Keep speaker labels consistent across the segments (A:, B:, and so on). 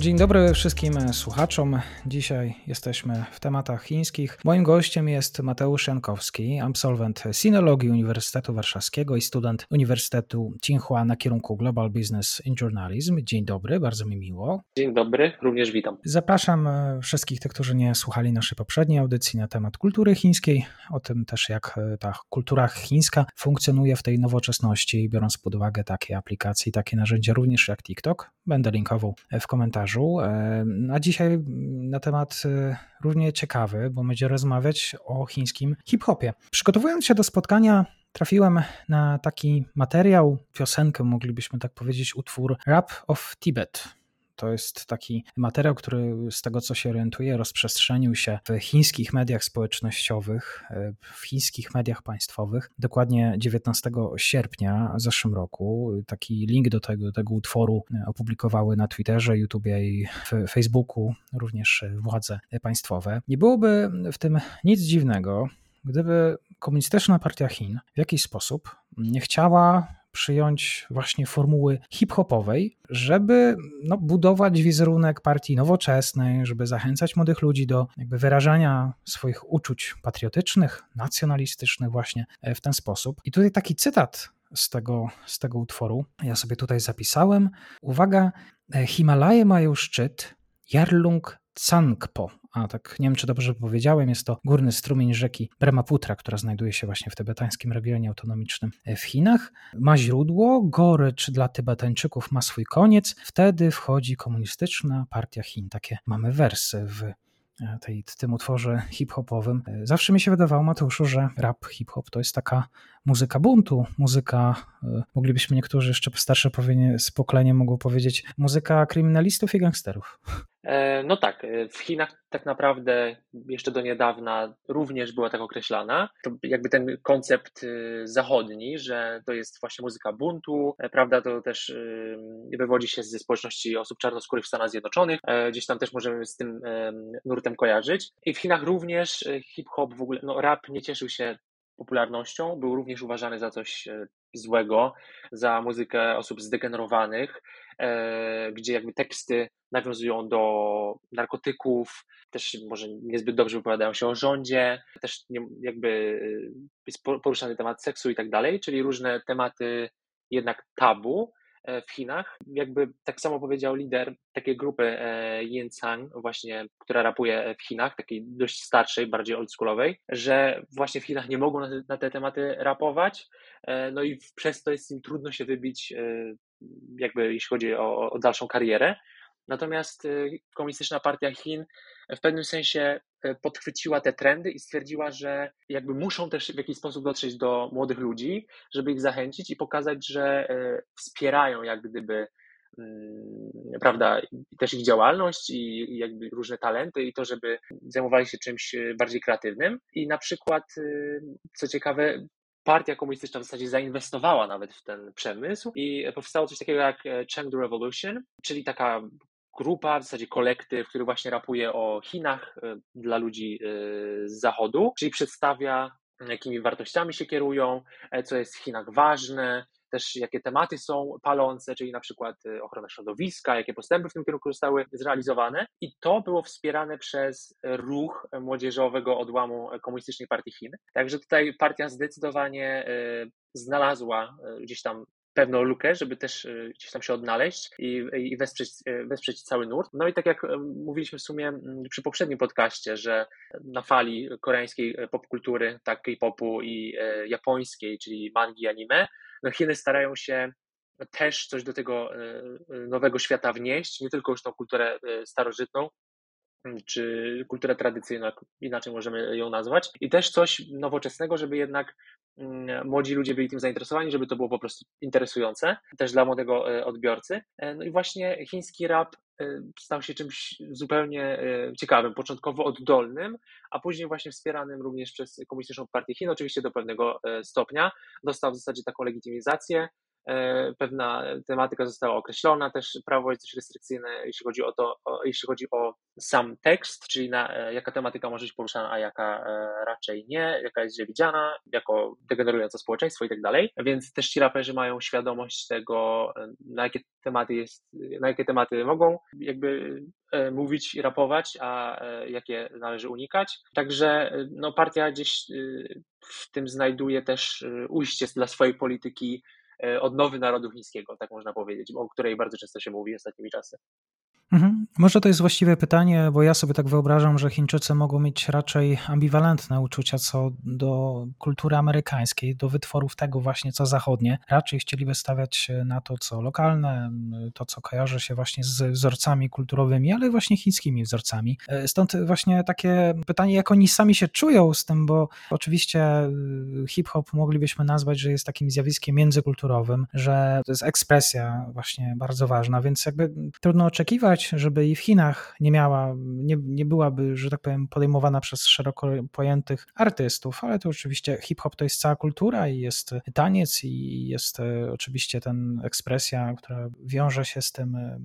A: Dzień dobry wszystkim słuchaczom. Dzisiaj jesteśmy w tematach chińskich. Moim gościem jest Mateusz Jankowski, absolwent sinologii Uniwersytetu Warszawskiego i student Uniwersytetu Tsinghua na kierunku Global Business in Journalism. Dzień dobry, bardzo mi miło.
B: Dzień dobry, również witam.
A: Zapraszam wszystkich tych, którzy nie słuchali naszej poprzedniej audycji na temat kultury chińskiej, o tym też jak ta kultura chińska funkcjonuje w tej nowoczesności, biorąc pod uwagę takie aplikacje i takie narzędzia również jak TikTok. Będę linkował w komentarzu komentarzu. A dzisiaj na temat e, równie ciekawy, bo będzie rozmawiać o chińskim hip-hopie. Przygotowując się do spotkania, trafiłem na taki materiał, piosenkę, moglibyśmy tak powiedzieć, utwór Rap of Tibet to jest taki materiał, który z tego co się orientuję, rozprzestrzenił się w chińskich mediach społecznościowych, w chińskich mediach państwowych. Dokładnie 19 sierpnia zeszłym roku. Taki link do tego, tego utworu opublikowały na Twitterze, YouTubie i Facebooku również władze państwowe. Nie byłoby w tym nic dziwnego, gdyby komunistyczna partia Chin w jakiś sposób nie chciała przyjąć właśnie formuły hip-hopowej, żeby no, budować wizerunek partii nowoczesnej, żeby zachęcać młodych ludzi do jakby wyrażania swoich uczuć patriotycznych, nacjonalistycznych właśnie e, w ten sposób. I tutaj taki cytat z tego, z tego utworu, ja sobie tutaj zapisałem. Uwaga, e, Himalaje mają szczyt Yarlung Tsangpo, a tak nie wiem czy dobrze powiedziałem, jest to górny strumień rzeki Brahmaputra, która znajduje się właśnie w tybetańskim regionie autonomicznym w Chinach. Ma źródło, gorycz dla Tybetańczyków ma swój koniec, wtedy wchodzi komunistyczna partia Chin. Takie mamy wersy w e, tej, tym utworze hip-hopowym. E, zawsze mi się wydawało, Mateuszu, że rap, hip-hop to jest taka muzyka buntu, muzyka, e, moglibyśmy niektórzy jeszcze starsze z pokolenia powiedzieć, muzyka kryminalistów i gangsterów.
B: E, no tak, e, w Chinach tak naprawdę jeszcze do niedawna również była tak określana. To jakby ten koncept zachodni, że to jest właśnie muzyka buntu, prawda, to też wywodzi się ze społeczności osób czarnoskórych w Stanach Zjednoczonych. Gdzieś tam też możemy z tym nurtem kojarzyć. I w Chinach również hip-hop w ogóle, no rap nie cieszył się popularnością, był również uważany za coś e, złego, za muzykę osób zdegenerowanych, e, gdzie jakby teksty nawiązują do narkotyków, też może niezbyt dobrze wypowiadają się o rządzie, też jakby e, jest poruszany temat seksu i tak dalej, czyli różne tematy jednak tabu, w Chinach. Jakby tak samo powiedział lider takiej grupy e, Yin Sang, właśnie, która rapuje w Chinach, takiej dość starszej, bardziej oldschoolowej, że właśnie w Chinach nie mogą na te, tematy rapować, e, no i przez to jest im trudno się wybić, jakby jeśli chodzi o, o dalszą karierę. Natomiast Komunistyczna Partia Chin w pewnym sensie E, podchwyciła te trendy i stwierdziła, że jakby muszą też w jakiś sposób dotrzeć do młodych ludzi, żeby ich zachęcić i pokazać, że e, wspierają jak gdyby mm, prawda, też ich działalność i jakby różne talenty i to, żeby zajmowali się czymś e, bardziej kreatywnym. I na przykład, co ciekawe, partia komunistyczna w zasadzie zainwestowała nawet w ten przemysł i powstało coś takiego jak Chengdu Revolution, czyli taka grupa, w zasadzie kolektyw, który właśnie rapuje o Chinach e, dla ludzi e, z zachodu, czyli przedstawia, jakimi wartościami się kierują, e, co jest w Chinach ważne, też jakie tematy są palące, czyli na przykład ochrona środowiska, jakie postępy w tym kierunku zostały zrealizowane. I to było wspierane przez ruch młodzieżowego odłamu Komunistycznej Partii Chin. Także tutaj partia zdecydowanie znalazła gdzieś tam pewną lukę, żeby też e, gdzieś tam się odnaleźć i, i wesprzeć, e, wesprzeć cały nurt. No i tak jak e, mówiliśmy w sumie przy poprzednim podcaście, że na fali koreańskiej popkultury, tak K-popu i japońskiej, czyli mangi, anime, no Chiny starają się też coś do tego nowego świata wnieść, nie tylko już tą kulturę starożytną, czy kulturę tradycyjną, inaczej możemy ją nazwać, i też coś nowoczesnego, żeby jednak mm, młodzi ludzie byli tym zainteresowani, żeby to było po prostu interesujące też dla młodego e, odbiorcy. E, no i właśnie chiński rap e, stał się czymś zupełnie ciekawym, początkowo oddolnym, a później właśnie wspieranym również przez Komunistyczną Partię Chin, oczywiście do pewnego stopnia. Dostał w zasadzie taką legitymizację, pewna tematyka została określona, też prawo jest dość restrykcyjne, jeśli chodzi o to, o, jeśli chodzi o sam tekst, czyli na, jaka tematyka może być poruszana, a jaka raczej nie, jaka jest źle widziana, jako degenerująca społeczeństwo i tak dalej, więc też ci raperzy mają świadomość tego, na jakie tematy jest, na jakie tematy mogą jakby e, mówić i rapować, a e, jakie należy unikać. Także e, no, partia gdzieś w tym znajduje też ujście dla swojej polityki odnowy narodu chińskiego, tak można powiedzieć, o której bardzo często się mówi ostatnimi czasy.
A: Mhm. Może to jest właściwe pytanie, bo ja sobie tak wyobrażam, że Chińczycy mogą mieć raczej ambiwalentne uczucia co do kultury amerykańskiej, do wytworów tego właśnie co zachodnie. Raczej chcieliby stawiać na to, co lokalne, to, co kojarzy się właśnie z wzorcami kulturowymi, ale właśnie chińskimi wzorcami. Stąd właśnie takie pytanie, jak oni sami się czują z tym, bo oczywiście y, hip-hop moglibyśmy nazwać, że jest takim zjawiskiem międzykulturowym, że to jest ekspresja właśnie bardzo ważna, więc jakby trudno oczekiwać, żeby i w Chinach nie miała, nie, nie byłaby, że tak powiem, podejmowana przez szeroko pojętych artystów, ale to oczywiście hip-hop to jest cała kultura i jest taniec i jest e, oczywiście ten ekspresja, która wiąże się z tym e,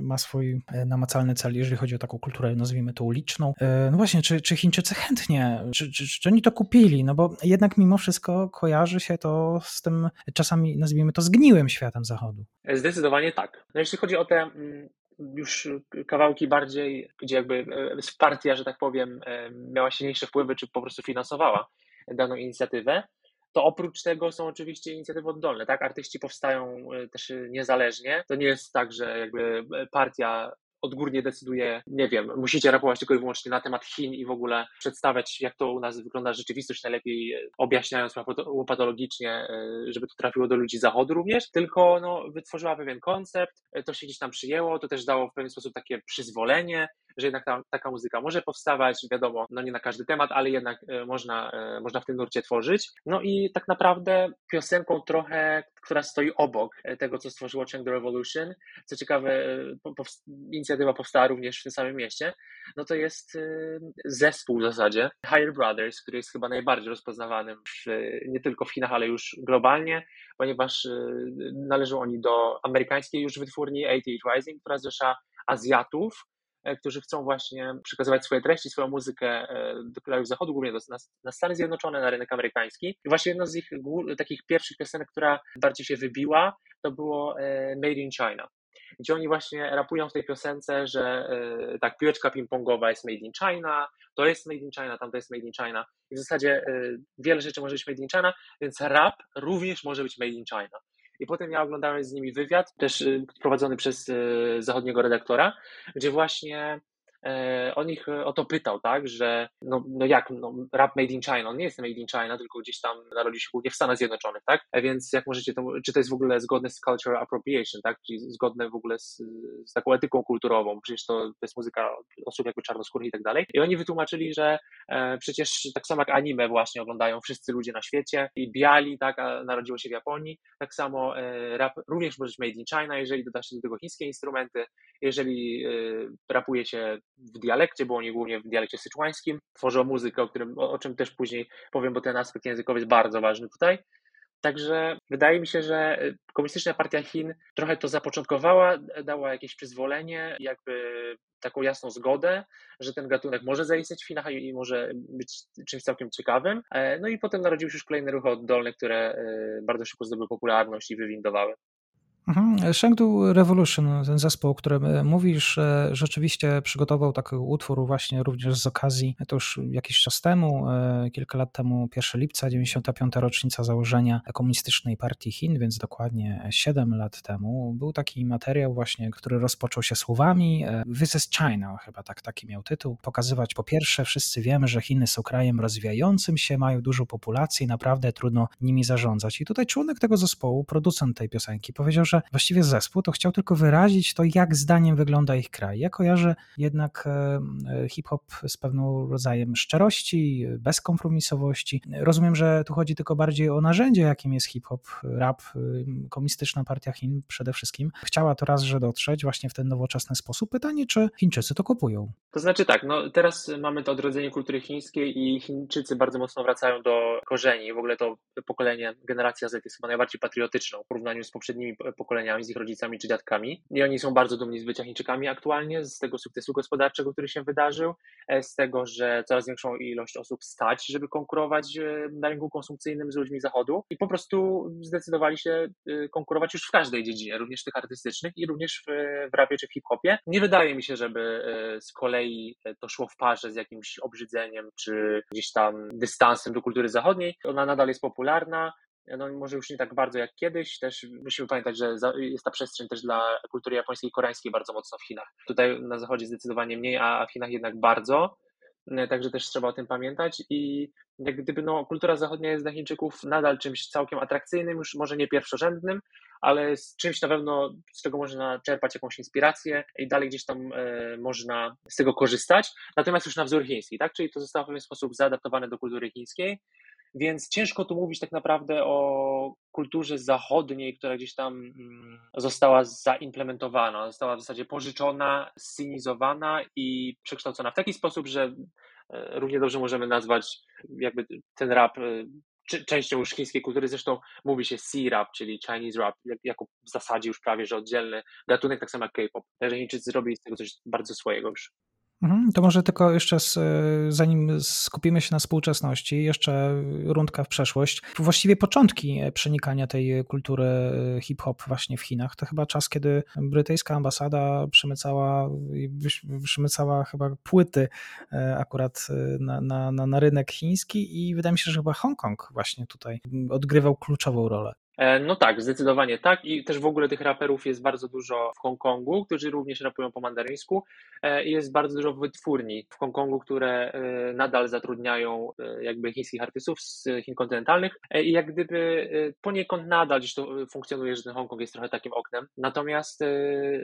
A: ma swój e, namacalny cel, jeżeli chodzi o taką kulturę, nazwijmy to uliczną. No właśnie, czy, czy Chińczycy chętnie, czy, czy, czy oni to kupili? No bo jednak mimo wszystko kojarzy się to z tym czasami, nazwijmy to, zgniłym światem zachodu.
B: Zdecydowanie tak. No jeśli chodzi o te mm, już kawałki bardziej, gdzie jakby e, partia, że tak powiem, e, miała silniejsze wpływy, czy po prostu finansowała daną inicjatywę, to oprócz tego są oczywiście inicjatywy oddolne, tak? Artyści powstają e, też niezależnie. To nie jest tak, że jakby partia odgórnie decyduje, nie wiem, musicie rapować tylko i wyłącznie na temat Chin i w ogóle przedstawiać, jak to u nas wygląda rzeczywistość, najlepiej objaśniając łopatologicznie, e, żeby to trafiło do ludzi zachodu również, tylko no, wytworzyła pewien koncept, e, to się gdzieś tam przyjęło, to też dało w pewien sposób takie przyzwolenie, że jednak ta, taka muzyka może powstawać, wiadomo, no nie na każdy temat, ale jednak e, można, można w tym nurcie tworzyć. No i tak naprawdę piosenką trochę, która stoi obok tego, co stworzyło Chengdu Revolution, co ciekawe, inicjatywa powstała również w tym samym mieście, no to jest y, zespół w zasadzie Higher Brothers, który jest chyba najbardziej rozpoznawanym w, nie tylko w Chinach, ale już globalnie, ponieważ należą oni do amerykańskiej już wytwórni 88 Rising, która zrzesza Azjatów, e, którzy chcą właśnie przekazywać swoje treści, swoją muzykę e, do krajów zachodu, głównie do, na, na, Stany Zjednoczone, na rynek amerykański. I właśnie jedną z ich takich pierwszych piosenek, która bardziej się wybiła, to było e, Made in China gdzie oni właśnie rapują w tej piosence, że yy, tak, piłeczka ping-pongowa jest made in China, to jest made in China, tam to jest made in China. I w zasadzie yy, wiele rzeczy może być made in China, więc rap również może być made in China. I potem ja oglądałem z nimi wywiad, też yy, prowadzony przez zachodniego redaktora, gdzie właśnie on ich e, o to pytał, tak, że no, no jak, no, rap made in China, on nie jest made in China, tylko gdzieś tam narodził się głównie w Stanach Zjednoczonych, tak, e, więc jak możecie to, czy to jest w ogóle zgodne z cultural appropriation, tak, czyli zgodne w ogóle z, z taką etyką kulturową, przecież to, to jest muzyka osób jakby czarnoskórych i tak dalej. I oni wytłumaczyli, że e, przecież tak samo jak anime właśnie oglądają wszyscy ludzie na świecie i biali, tak, a narodziło się w Japonii, tak samo e, rap również może być made in China, jeżeli doda się do tego chińskie instrumenty, jeżeli e, rapuje się w dialekcie, bo oni głównie w dialekcie syczuańskim tworzą muzykę, o, którym, o, czym też później powiem, bo ten aspekt językowy jest bardzo ważny tutaj. Także wydaje mi się, że Komunistyczna Partia Chin trochę to zapoczątkowała, dała jakieś przyzwolenie, jakby taką jasną zgodę, że ten gatunek może zaistnieć w Chinach i może być czymś całkiem ciekawym. E, no i potem narodziły się już kolejne ruchy oddolne, które e, bardzo szybko zdobyły popularność i wywindowały.
A: Mhm. Revolution, ten zespół, o którym e, mówisz, e, rzeczywiście przygotował taki utwór właśnie również z okazji, to już jakiś czas temu, e, kilka lat temu, 1 lipca, 95. rocznica założenia Komunistycznej Partii Chin, więc dokładnie 7 lat temu, był taki materiał właśnie, który rozpoczął się słowami This is China, chyba tak, taki miał tytuł, pokazywać po pierwsze, wszyscy wiemy, że Chiny są krajem rozwijającym się, mają dużą populację i naprawdę trudno nimi zarządzać. I tutaj członek tego zespołu, producent tej piosenki powiedział, że właściwie zespół to chciał tylko wyrazić to, jak zdaniem wygląda ich kraj. Ja kojarzę jednak hip-hop z pewną rodzajem szczerości, bezkompromisowości. Rozumiem, że tu chodzi tylko bardziej o narzędzie, jakim jest hip-hop, rap, komunistyczna partia Chin przede wszystkim. Chciała to raz, że dotrzeć właśnie w ten nowoczesny sposób. Pytanie, czy Chińczycy to kupują?
B: To znaczy tak, no teraz mamy to odrodzenie kultury chińskiej i Chińczycy bardzo mocno wracają do korzeni. W ogóle to pokolenie, generacja Z jest chyba najbardziej patriotyczną w porównaniu z poprzednimi pokoleniami, z ich rodzicami czy dziadkami. I oni są bardzo dumni z bycia Chińczykami aktualnie, z tego sukcesu gospodarczego, który się wydarzył, e, z tego, że coraz większą ilość osób stać, żeby konkurować e, na rynku konsumpcyjnym z ludźmi zachodu i po prostu zdecydowali się e, konkurować już w każdej dziedzinie, również tych artystycznych i również w, w rapie czy w hip-hopie. Nie wydaje mi się, żeby z kolei to szło w parze z jakimś obrzydzeniem czy gdzieś tam dystansem do kultury zachodniej. Ona nadal jest popularna, no może już nie tak bardzo jak kiedyś, też musimy pamiętać, że jest ta przestrzeń też dla kultury japońskiej i koreańskiej bardzo mocno w Chinach. Tutaj na zachodzie zdecydowanie mniej, a w Chinach jednak bardzo, e, także też trzeba o tym pamiętać i jak gdyby no, kultura zachodnia jest dla Chińczyków nadal czymś całkiem atrakcyjnym, już może nie pierwszorzędnym, ale z czymś na pewno, z czego można czerpać jakąś inspirację i dalej gdzieś tam e, można z tego korzystać. Natomiast już na wzór chiński, tak? Czyli to zostało w pewien sposób zaadaptowane do kultury chińskiej więc ciężko tu mówić tak naprawdę o kulturze zachodniej, która gdzieś tam mm, została zaimplementowana, została w zasadzie pożyczona, scenizowana i przekształcona w taki sposób, że e, równie dobrze możemy nazwać jakby ten rap e, częścią już chińskiej kultury. Zresztą mówi się C-rap, czyli Chinese rap, jako w zasadzie już prawie, że oddzielny gatunek, tak samo jak K-pop. Także Chińczycy zrobili z tego coś bardzo swojego już.
A: Mhm, to może tylko jeszcze, z, zanim skupimy się na współczesności, jeszcze rundka w przeszłość. Właściwie początki przenikania tej kultury hip-hop właśnie w Chinach. To chyba czas, kiedy brytyjska ambasada przemycała, przemycała chyba płyty e, akurat na, na, na rynek chiński i wydaje mi się, że chyba Hongkong właśnie tutaj odgrywał kluczową rolę.
B: E, no tak, zdecydowanie tak. I też w ogóle tych raperów jest bardzo dużo w Hongkongu, którzy również rapują po mandaryńsku. E, I jest bardzo dużo wytwórni w Hongkongu, które e, nadal zatrudniają jakby chińskich artystów z Chin kontynentalnych. I jak gdyby poniekąd nadal gdzieś to funkcjonuje, że ten Hongkong jest trochę takim oknem. Natomiast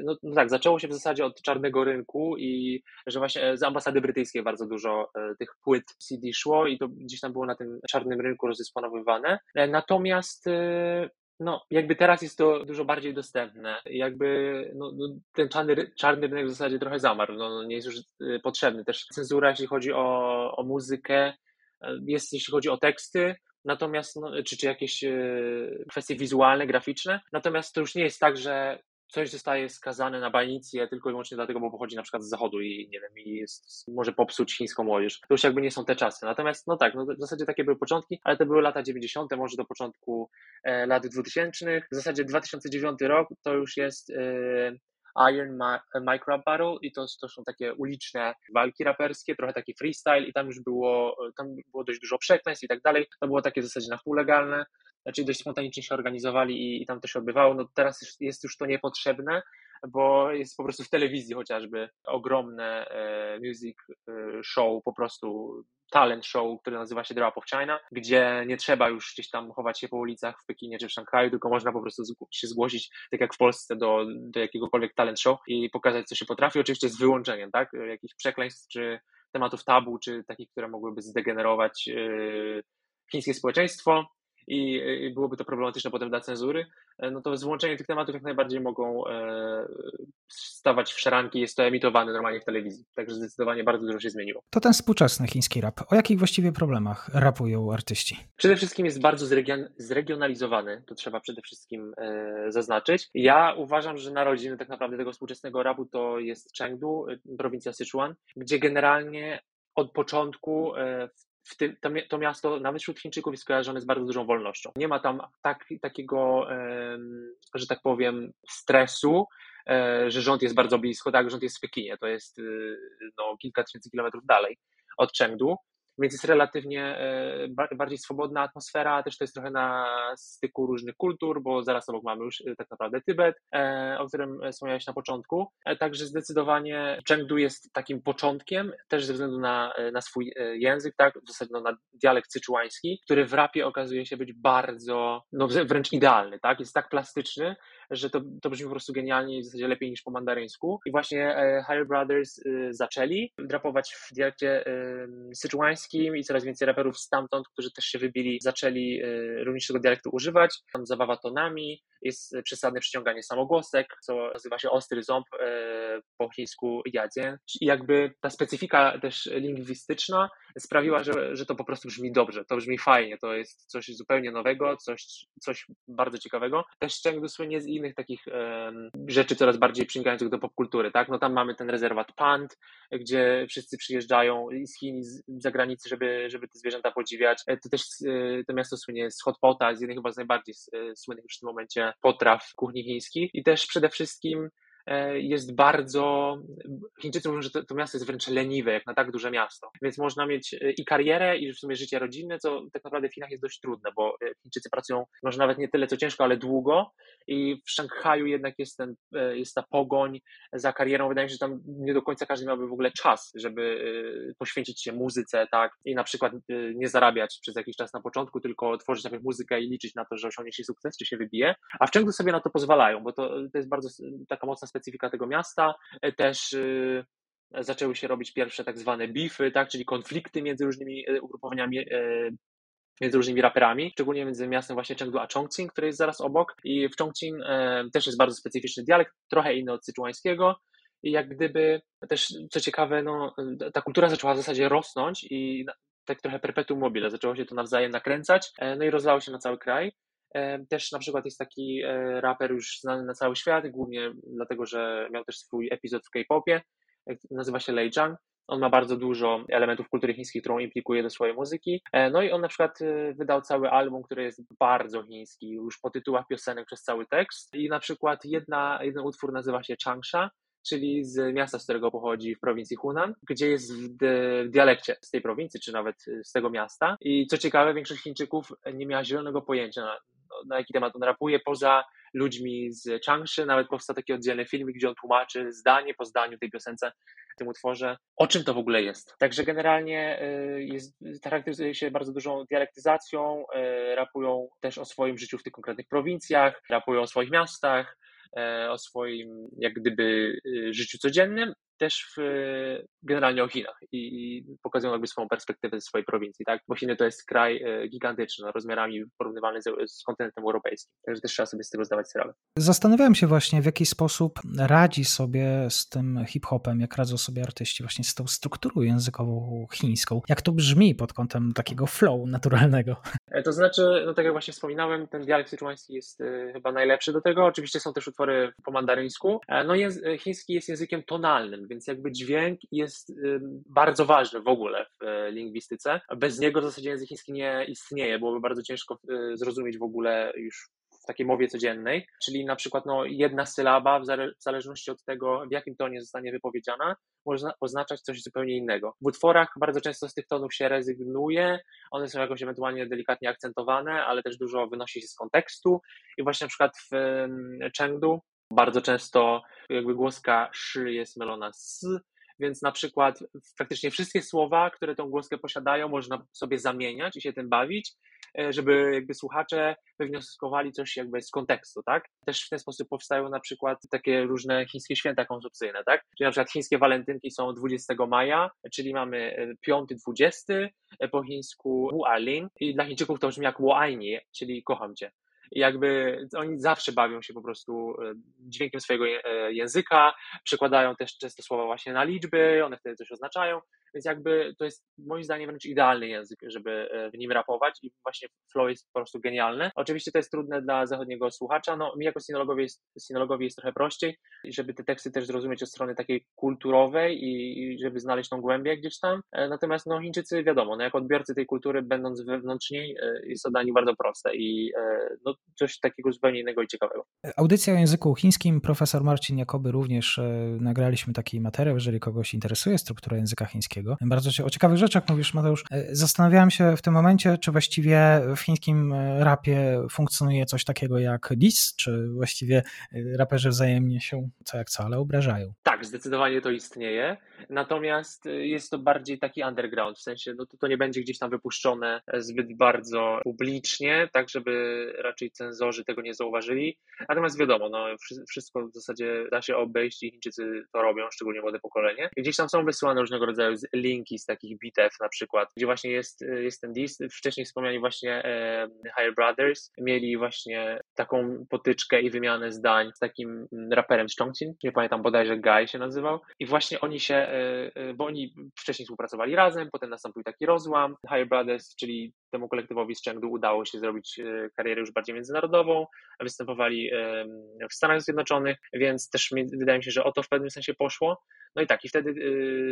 B: no, no tak, zaczęło się w zasadzie od czarnego rynku i że właśnie z ambasady brytyjskiej bardzo dużo tych płyt CD szło i to gdzieś tam było na tym czarnym rynku rozdysponowywane. Natomiast no, jakby teraz jest to dużo bardziej dostępne. Jakby no, no, ten czarny, czarny rynek w zasadzie trochę zamarł, no, no, nie jest już y, potrzebny. Też cenzura, jeśli chodzi o, o muzykę, y, jest jeśli chodzi o teksty, natomiast, no, czy, czy jakieś y, kwestie wizualne, graficzne, natomiast to już nie jest tak, że coś zostaje skazane na banicję tylko i wyłącznie dlatego, bo pochodzi na przykład z zachodu i nie wiem, i jest, może popsuć chińską młodzież. To już jakby nie są te czasy. Natomiast, no tak, no w zasadzie takie były początki, ale to były lata 90., może do początku e, lat 2000. W zasadzie 2009 rok to już jest e, Iron Ma Mike Rap Battle i to, to są takie uliczne walki raperskie, trochę taki freestyle i tam już było, tam było dość dużo przekleństw i tak dalej. To było takie w zasadzie na pół legalne znaczy dość spontanicznie się organizowali i, i tam to się odbywało. No teraz jest już to niepotrzebne, bo jest po prostu w telewizji chociażby ogromne e, music e, show, po prostu talent show, który nazywa się The Rap of China, gdzie nie trzeba już gdzieś tam chować się po ulicach w Pekinie czy w Szanghaju, tylko można po prostu się zgłosić, tak jak w Polsce, do, do jakiegokolwiek talent show i pokazać, co się potrafi, oczywiście z wyłączeniem, tak, jakichś przekleństw czy tematów tabu, czy takich, które mogłyby zdegenerować yy, chińskie społeczeństwo i, i byłoby to problematyczne potem dla cenzury, e, no to złączenie tych tematów jak najbardziej mogą e, stawać w szaranki, jest to emitowane normalnie w telewizji, także zdecydowanie bardzo dużo się zmieniło.
A: To ten współczesny chiński rap. O jakich właściwie problemach rapują artyści?
B: Przede wszystkim jest bardzo zregion, zregionalizowany, to trzeba przede wszystkim e, zaznaczyć. Ja uważam, że narodziny tak naprawdę tego współczesnego rapu to jest Chengdu, prowincja Sichuan, gdzie generalnie od początku w tym, to, to, miasto nawet wśród Chińczyków jest kojarzone z bardzo dużą wolnością. Nie ma tam tak, takiego, że tak powiem, stresu, e, że rząd jest bardzo blisko, tak, rząd jest w Pekinie, to jest y, no, kilka tysięcy kilometrów dalej od Chengdu więc jest relatywnie e, bardziej swobodna atmosfera, też to jest trochę na styku różnych kultur, bo zaraz obok mamy już e, tak naprawdę Tybet, e, o którym wspomniałeś na początku. Także zdecydowanie Chengdu jest takim początkiem, też ze względu na, na swój język, tak, w zasadzie no, na dialekt syczuański, który w rapie okazuje się być bardzo, no wręcz idealny, tak, jest tak plastyczny, że to, to brzmi po prostu genialnie i w zasadzie lepiej niż po mandaryńsku. I właśnie Harry Brothers zaczęli drapować w dialekcie syczuańskim i coraz więcej raperów stamtąd, którzy też się wybili, zaczęli również tego dialektu używać. Tam zabawa tonami, jest przesadne przyciąganie samogłosek, co nazywa się ostry ząb po chińsku jadzien. I jakby ta specyfika też lingwistyczna sprawiła, że, że to po prostu brzmi dobrze, to brzmi fajnie, to jest coś zupełnie nowego, coś, coś bardzo ciekawego. Też Chengdu słynie z innych takich rzeczy coraz bardziej przynikających do popkultury, tak? No tam mamy ten rezerwat Pand, gdzie wszyscy przyjeżdżają z Chin, z zagranicy, żeby, żeby te zwierzęta podziwiać. E, to też e, to miasto słynie z hotpota, z jednej chyba z najbardziej e, słynnych już w tym momencie potraw kuchni chińskiej i też przede wszystkim jest bardzo. Chińczycy mówią, że to, to, miasto jest wręcz leniwe, jak na tak duże miasto. Więc można mieć e, i karierę, i w sumie życie rodzinne, co tak naprawdę w Chinach jest dość trudne, bo e, Chińczycy pracują może nawet nie tyle co ciężko, ale długo. I w Szanghaju jednak jest, ten, jest ta pogoń za karierą. Wydaje mi się, że tam nie do końca każdy miałby w ogóle czas, żeby poświęcić się muzyce, tak? I na przykład nie zarabiać przez jakiś czas na początku, tylko tworzyć najpierw muzykę i liczyć na to, że osiągnie się sukces, czy się wybije. A w Chengdu sobie na to pozwalają, bo to, to jest bardzo taka mocna specyfika tego miasta. E, też y, zaczęły się robić pierwsze tak zwane bify, tak, czyli konflikty między różnymi e, ugrupowaniami e, między różnymi raperami, szczególnie między miastem właśnie Chengdu a Chongqing, który jest zaraz obok. I w Chongqing też jest bardzo specyficzny dialekt, trochę inny od syczuańskiego. I jak gdyby też, co ciekawe, no, ta kultura zaczęła w zasadzie rosnąć i tak trochę perpetuum mobile, zaczęło się to nawzajem nakręcać, no i rozlało się na cały kraj. Też na przykład jest taki e, raper już znany na cały świat, głównie dlatego, że miał też swój epizod w K-popie, e, nazywa się Lei Zhang. On ma bardzo dużo elementów kultury chińskiej, którą implikuje do swojej muzyki. E, no i on na przykład wydał cały album, który jest bardzo chiński, już po tytułach piosenek przez cały tekst. I na przykład jedna, jeden utwór nazywa się Changsha, czyli z miasta, z którego pochodzi w prowincji Hunan, gdzie jest w, w dialekcie z tej prowincji, czy nawet z tego miasta. I co ciekawe, większość Chińczyków nie miała zielonego pojęcia na jaki temat on rapuje, poza ludźmi z Changshi, nawet powstał taki oddzielny filmik, gdzie on tłumaczy zdanie po zdaniu tej piosence, tym utworze, o czym to w ogóle jest. Także generalnie y, jest, charakteryzuje się bardzo dużą dialektyzacją, y, rapują też o swoim życiu w tych konkretnych prowincjach, rapują o swoich miastach, y, o swoim jak gdyby życiu codziennym, też w, generalnie o Chinach i, pokazują jakby swoją perspektywę ze swojej prowincji, tak? Bo Chiny to jest kraj e, gigantyczny, no, rozmiarami porównywalny z, z kontynentem europejskim, także też trzeba sobie z tego zdawać sprawę.
A: Zastanawiałem się właśnie, w jaki sposób radzi sobie z tym hip-hopem, jak radzą sobie artyści właśnie z tą strukturą językową chińską. Jak to brzmi pod kątem takiego flow naturalnego?
B: E, to znaczy, no tak jak właśnie wspominałem, ten dialekt syczuański jest y, chyba najlepszy do tego. Oczywiście są też utwory po mandaryńsku. No chiński jest językiem tonalnym, więc jakby dźwięk jest bardzo ważny w ogóle w e, lingwistyce. Bez niego w zasadzie język chiński nie istnieje, byłoby bardzo ciężko e, zrozumieć w ogóle już w takiej mowie codziennej, czyli na przykład no, jedna sylaba, w zależności od tego, w jakim tonie zostanie wypowiedziana, może oznaczać coś zupełnie innego. W utworach bardzo często z tych tonów się rezygnuje, one są jakoś ewentualnie delikatnie akcentowane, ale też dużo wynosi się z kontekstu i właśnie na przykład w Chengdu bardzo często jakby głoska szy jest mylona z, więc na przykład praktycznie wszystkie słowa, które tą głoskę posiadają, można sobie zamieniać i się tym bawić, e, żeby jakby słuchacze wywnioskowali coś jakby z kontekstu, tak? Też w ten sposób powstają na przykład takie różne chińskie święta konsumpcyjne, tak? Czyli na przykład chińskie walentynki są 20 maja, czyli mamy 5-20 e, e, po chińsku Wu Alin i dla Chińczyków to brzmi jak Wo Aini, czyli kocham cię. Jakby oni zawsze bawią się po prostu e, dźwiękiem swojego e, języka, przekładają też często słowa właśnie na liczby, one wtedy coś oznaczają, więc jakby to jest moim zdaniem wręcz idealny język, żeby e, w nim rapować i właśnie flow jest po prostu genialny. Oczywiście to jest trudne dla zachodniego słuchacza, no mi jako sinologowi jest, sinologowi jest trochę prościej, żeby te teksty też zrozumieć od strony takiej kulturowej i, i żeby znaleźć tą głębię gdzieś tam. Natomiast no Chińczycy wiadomo, no jako odbiorcy tej kultury będąc wewnątrz niej jest to dla nich bardzo proste i no coś takiego zupełnie innego i ciekawego.
A: Audycja o języku chińskim, profesor Marcin Jakoby również e, nagraliśmy taki materiał, jeżeli kogoś interesuje struktura języka chińskiego takiego. Bardzo się o ciekawych rzeczach mówisz, Mateusz. Zastanawiałem się w tym momencie, czy właściwie w chińskim rapie funkcjonuje coś takiego jak diss, czy właściwie raperzy wzajemnie się co jak co, ale obrażają.
B: Tak, zdecydowanie to istnieje. Natomiast jest to bardziej taki underground, w sensie no to, to nie będzie gdzieś tam wypuszczone zbyt bardzo publicznie, tak żeby raczej cenzorzy tego nie zauważyli. Natomiast wiadomo, no, wszystko w zasadzie da się obejść i Chińczycy to robią, szczególnie młode pokolenie. Gdzieś tam są wysyłane różnego rodzaju linki z takich bitew na przykład, gdzie właśnie jest, jest ten diss. Wcześniej wspomniani właśnie e, Higher Brothers mieli właśnie taką potyczkę i wymianę zdań z takim raperem z Chongqing, nie pamiętam bodajże Guy się nazywał i właśnie oni się, e, bo oni wcześniej współpracowali razem, potem nastąpił taki rozłam. Higher Brothers, czyli temu kolektywowi z Chengdu udało się zrobić e, karierę już bardziej międzynarodową, występowali w Stanach Zjednoczonych, więc też wydaje mi się, że o to w pewnym sensie poszło. No i tak, i wtedy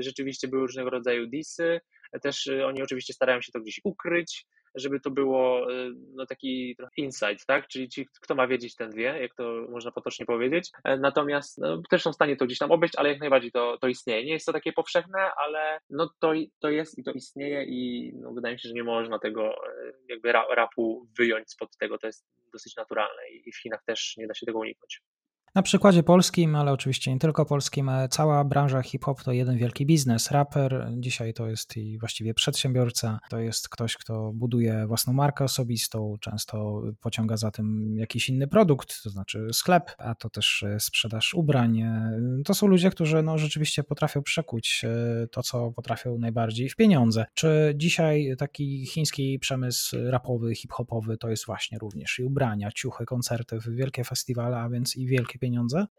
B: rzeczywiście były różnego rodzaju disy, też oni oczywiście starają się to gdzieś ukryć, żeby to było y, no, taki insight, tak? Czyli ci, kto ma wiedzieć, ten wie, jak to można potocznie powiedzieć. E, natomiast no, też są w stanie to gdzieś tam obejść, ale jak najbardziej to, to istnieje. Nie jest to takie powszechne, ale no, to, to jest i to istnieje i no, wydaje mi się, że nie można tego e, jakby rapu wyjąć spod tego. To jest dosyć naturalne i w Chinach też nie da się tego uniknąć.
A: Na przykładzie polskim, ale oczywiście nie tylko polskim, e, cała branża hip-hop to jeden wielki biznes. Raper dzisiaj to jest i właściwie przedsiębiorca, to jest ktoś, kto buduje własną markę osobistą, często pociąga za tym jakiś inny produkt, to znaczy sklep, a to też e, sprzedaż ubrań. E, to są ludzie, którzy no, rzeczywiście potrafią przekuć to, co potrafią najbardziej w pieniądze. Czy dzisiaj taki chiński przemysł rapowy, hip-hopowy to jest właśnie również i ubrania, ciuchy, koncerty, wielkie festiwale, a więc i wielkie pieniądze?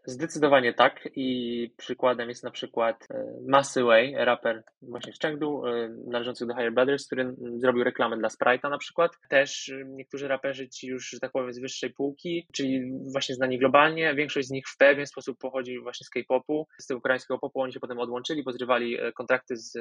B: Zdecydowanie tak i przykładem jest na przykład e, Massy Way, raper właśnie z Chengdu, e, należący do Higher Brothers, który zrobił reklamę dla Sprite'a na przykład. Też e, niektórzy raperzy ci już, że tak powiem, z wyższej półki, czyli właśnie znani globalnie, większość z nich w pewien sposób pochodzi właśnie z K-popu, z tego koreańskiego popu, oni się potem odłączyli, pozrywali kontrakty z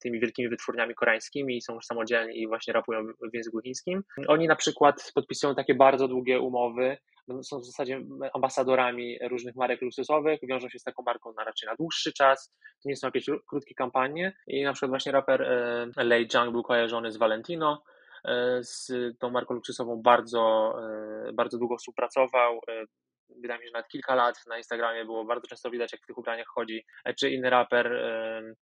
B: tymi wielkimi wytwórniami koreańskimi i są już samodzielni i właśnie rapują w języku chińskim. Oni na przykład podpisują takie bardzo długie umowy, są w zasadzie ambasadorami różnych marek luksusowych, wiążą się z taką marką na raczej na dłuższy czas, to nie są jakieś krótkie kampanie. I na przykład właśnie raper e, Lei Zhang był kojarzony z Valentino, e, z tą marką luksusową bardzo, e, bardzo długo współpracował, wydaje mi się, że nawet kilka lat na Instagramie było. Bardzo często widać, jak w tych ubraniach chodzi, czy inny raper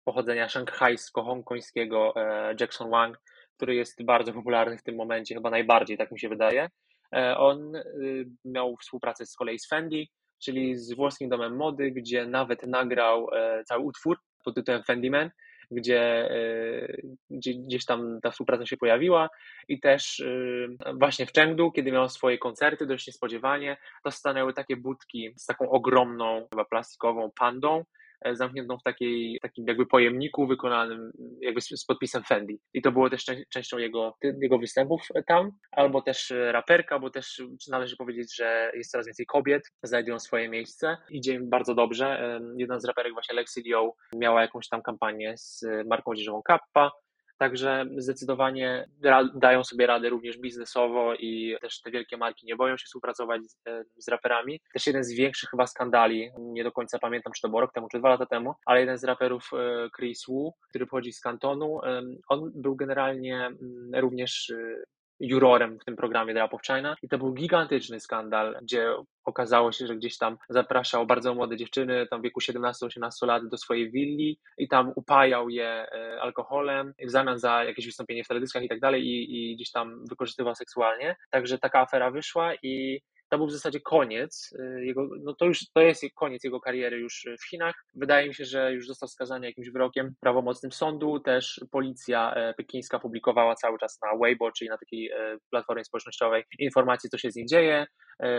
B: pochodzenia szanghajsko-hongkońskiego Jackson Wang, który jest bardzo popularny w tym momencie, chyba najbardziej, tak mi się wydaje. E, on y, miał współpracę z kolei z Fendi, czyli z włoskim domem mody, gdzie nawet nagrał e, cały utwór pod tytułem Fendi Man, gdzie, e, gdzie gdzieś tam ta współpraca się pojawiła i też y, właśnie w Chengdu, kiedy miał swoje koncerty, dość niespodziewanie, to stanęły takie budki z taką ogromną, chyba plastikową pandą, zamkniętą w takiej, takim jakby pojemniku wykonanym jakby z, z podpisem Fendi. I to było też częścią jego, jego występów tam, albo też e, raperka, bo też należy powiedzieć, że jest coraz więcej kobiet, znajdują swoje miejsce. Idzie im bardzo dobrze. Jedna z raperek właśnie Lexi Leo miała jakąś tam kampanię z marką odzieżową Kappa, Także zdecydowanie dają sobie radę również biznesowo i też te wielkie marki nie boją się współpracować z, e, z raperami. Też jeden z większych chyba skandali, nie do końca pamiętam, czy to było rok temu, czy dwa lata temu, ale jeden z raperów, e, Chris Wu, który pochodzi z kantonu, on był generalnie mm, również e, jurorem w tym programie The Rap of China i to był gigantyczny skandal, gdzie okazało się, że gdzieś tam zapraszał bardzo młode dziewczyny, tam w wieku 17-18 lat do swojej willi i tam upajał je e, alkoholem w zamian za jakieś wystąpienie w teledyskach i tak dalej i gdzieś tam wykorzystywał seksualnie. Także taka afera wyszła i to był w zasadzie koniec y, jego, no to już to jest koniec jego kariery już w Chinach. Wydaje mi się, że już został skazany jakimś wyrokiem prawomocnym sądu. Też policja e, pekińska publikowała cały czas na Weibo, czyli na takiej e, platformie społecznościowej, informacje, co się z nim dzieje,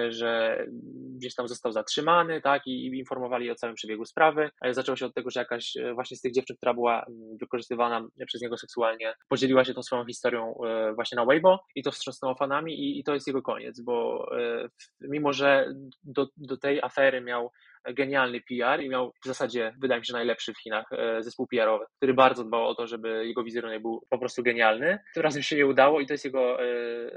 B: że gdzieś tam został zatrzymany, tak, i informowali o całym przebiegu sprawy. Zaczęło się od tego, że jakaś właśnie z tych dziewczyn, która była mm, wykorzystywana przez niego seksualnie, podzieliła się tą swoją historią właśnie na Weibo i to wstrząsnęło fanami i, i to jest jego koniec, bo mimo że do, do tej afery miał genialny PR i miał w zasadzie, wydaje mi się, najlepszy w Chinach zespół PR-owy, który bardzo dbał o to, żeby jego wizerunek był po prostu genialny. Tym razem się nie udało i to jest jego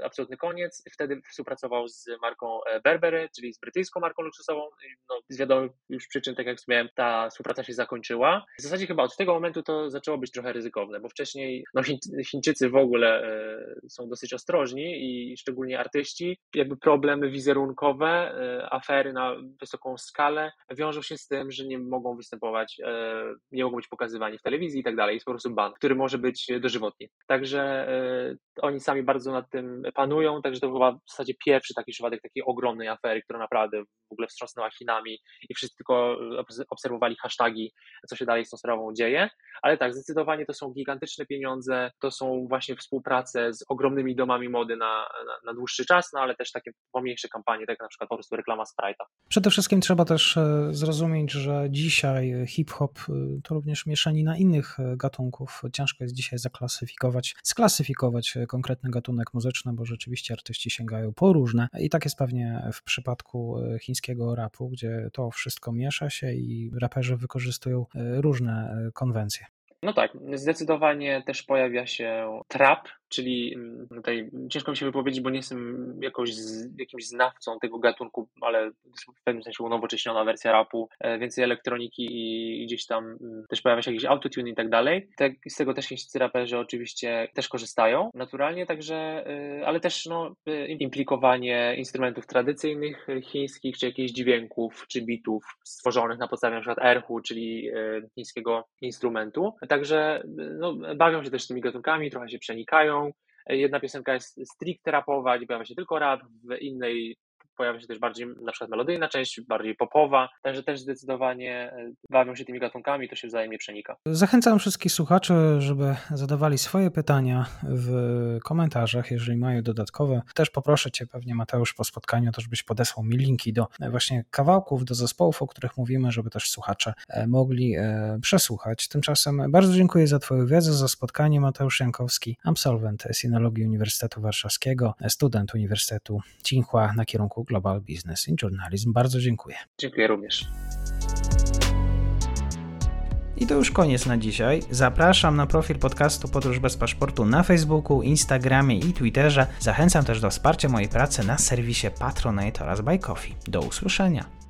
B: absolutny koniec. Wtedy współpracował z marką Burberry, czyli z brytyjską marką luksusową. No, z wiadomych już przyczyn, tak jak wspomniałem, ta współpraca się zakończyła. W zasadzie chyba od tego momentu to zaczęło być trochę ryzykowne, bo wcześniej no, Chińczycy w ogóle e, są dosyć ostrożni i szczególnie artyści. Jakby problemy wizerunkowe, e, afery na wysoką skalę wiążą się z tym, że nie mogą występować, e, nie mogą być pokazywani w telewizji i tak dalej. Jest po prostu ban, który może być dożywotni. Także oni sami bardzo nad tym panują, także to chyba w zasadzie pierwszy taki przypadek takiej ogromnej afery, która naprawdę w ogóle wstrząsnęła Chinami i wszyscy tylko obserwowali hasztagi, co się dalej z tą sprawą dzieje. Ale tak, zdecydowanie to są gigantyczne pieniądze, to są właśnie współprace z ogromnymi domami mody na, na, na dłuższy czas, no ale też takie pomniejsze kampanie, tak jak na przykład po prostu reklama Sprite'a.
A: Przede wszystkim trzeba też e, zrozumieć, że dzisiaj hip-hop e, to również mieszanina innych e, gatunków. Ciężko jest dzisiaj zaklasyfikować, sklasyfikować konkretny gatunek muzyczny, bo rzeczywiście artyści sięgają po różne i tak jest pewnie w przypadku chińskiego rapu, gdzie to wszystko miesza się i raperzy wykorzystują różne konwencje.
B: No tak, zdecydowanie też pojawia się trap, czyli mm, tutaj ciężko mi się wypowiedzieć, bo nie jestem jakoś z, jakimś znawcą tego gatunku, ale w pewnym sensie unowocześniona wersja rapu, e, więcej elektroniki i gdzieś tam mm, też pojawia się jakiś autotune i tak dalej. Tak, z tego też chińscy raperzy oczywiście też korzystają naturalnie, także, e, ale też no, e, implikowanie instrumentów tradycyjnych chińskich, czy jakichś dźwięków, czy bitów stworzonych na podstawie przykład erhu, czyli chińskiego instrumentu. Także no, bawią się też tymi gatunkami, trochę się przenikają, Jedna piosenka jest stricte rapowa, gdzie pojawia się tylko rap, w innej pojawia się też bardziej na przykład melodyjna część, bardziej popowa, także też zdecydowanie e, bawią się tymi gatunkami, to się wzajemnie przenika.
A: Zachęcam wszystkich słuchaczy, żeby zadawali swoje pytania w komentarzach, jeżeli mają dodatkowe. Też poproszę Cię pewnie Mateusz po spotkaniu, to żebyś podesłał mi linki do właśnie kawałków, do zespołów, o których mówimy, żeby też słuchacze e, mogli e, przesłuchać. Tymczasem bardzo dziękuję za Twoją wiedzę, za spotkanie. Mateusz Jankowski, absolwent Sinologii Uniwersytetu Warszawskiego, student Uniwersytetu Tsinghua na kierunku Global Business in Journalism. Bardzo dziękuję.
B: Dziękuję również.
A: I to już koniec na dzisiaj. Zapraszam na profil podcastu Podróż bez paszportu na Facebooku, Instagramie i Twitterze. Zachęcam też do wsparcia mojej pracy na serwisie Patronite oraz Buy Coffee. Do usłyszenia.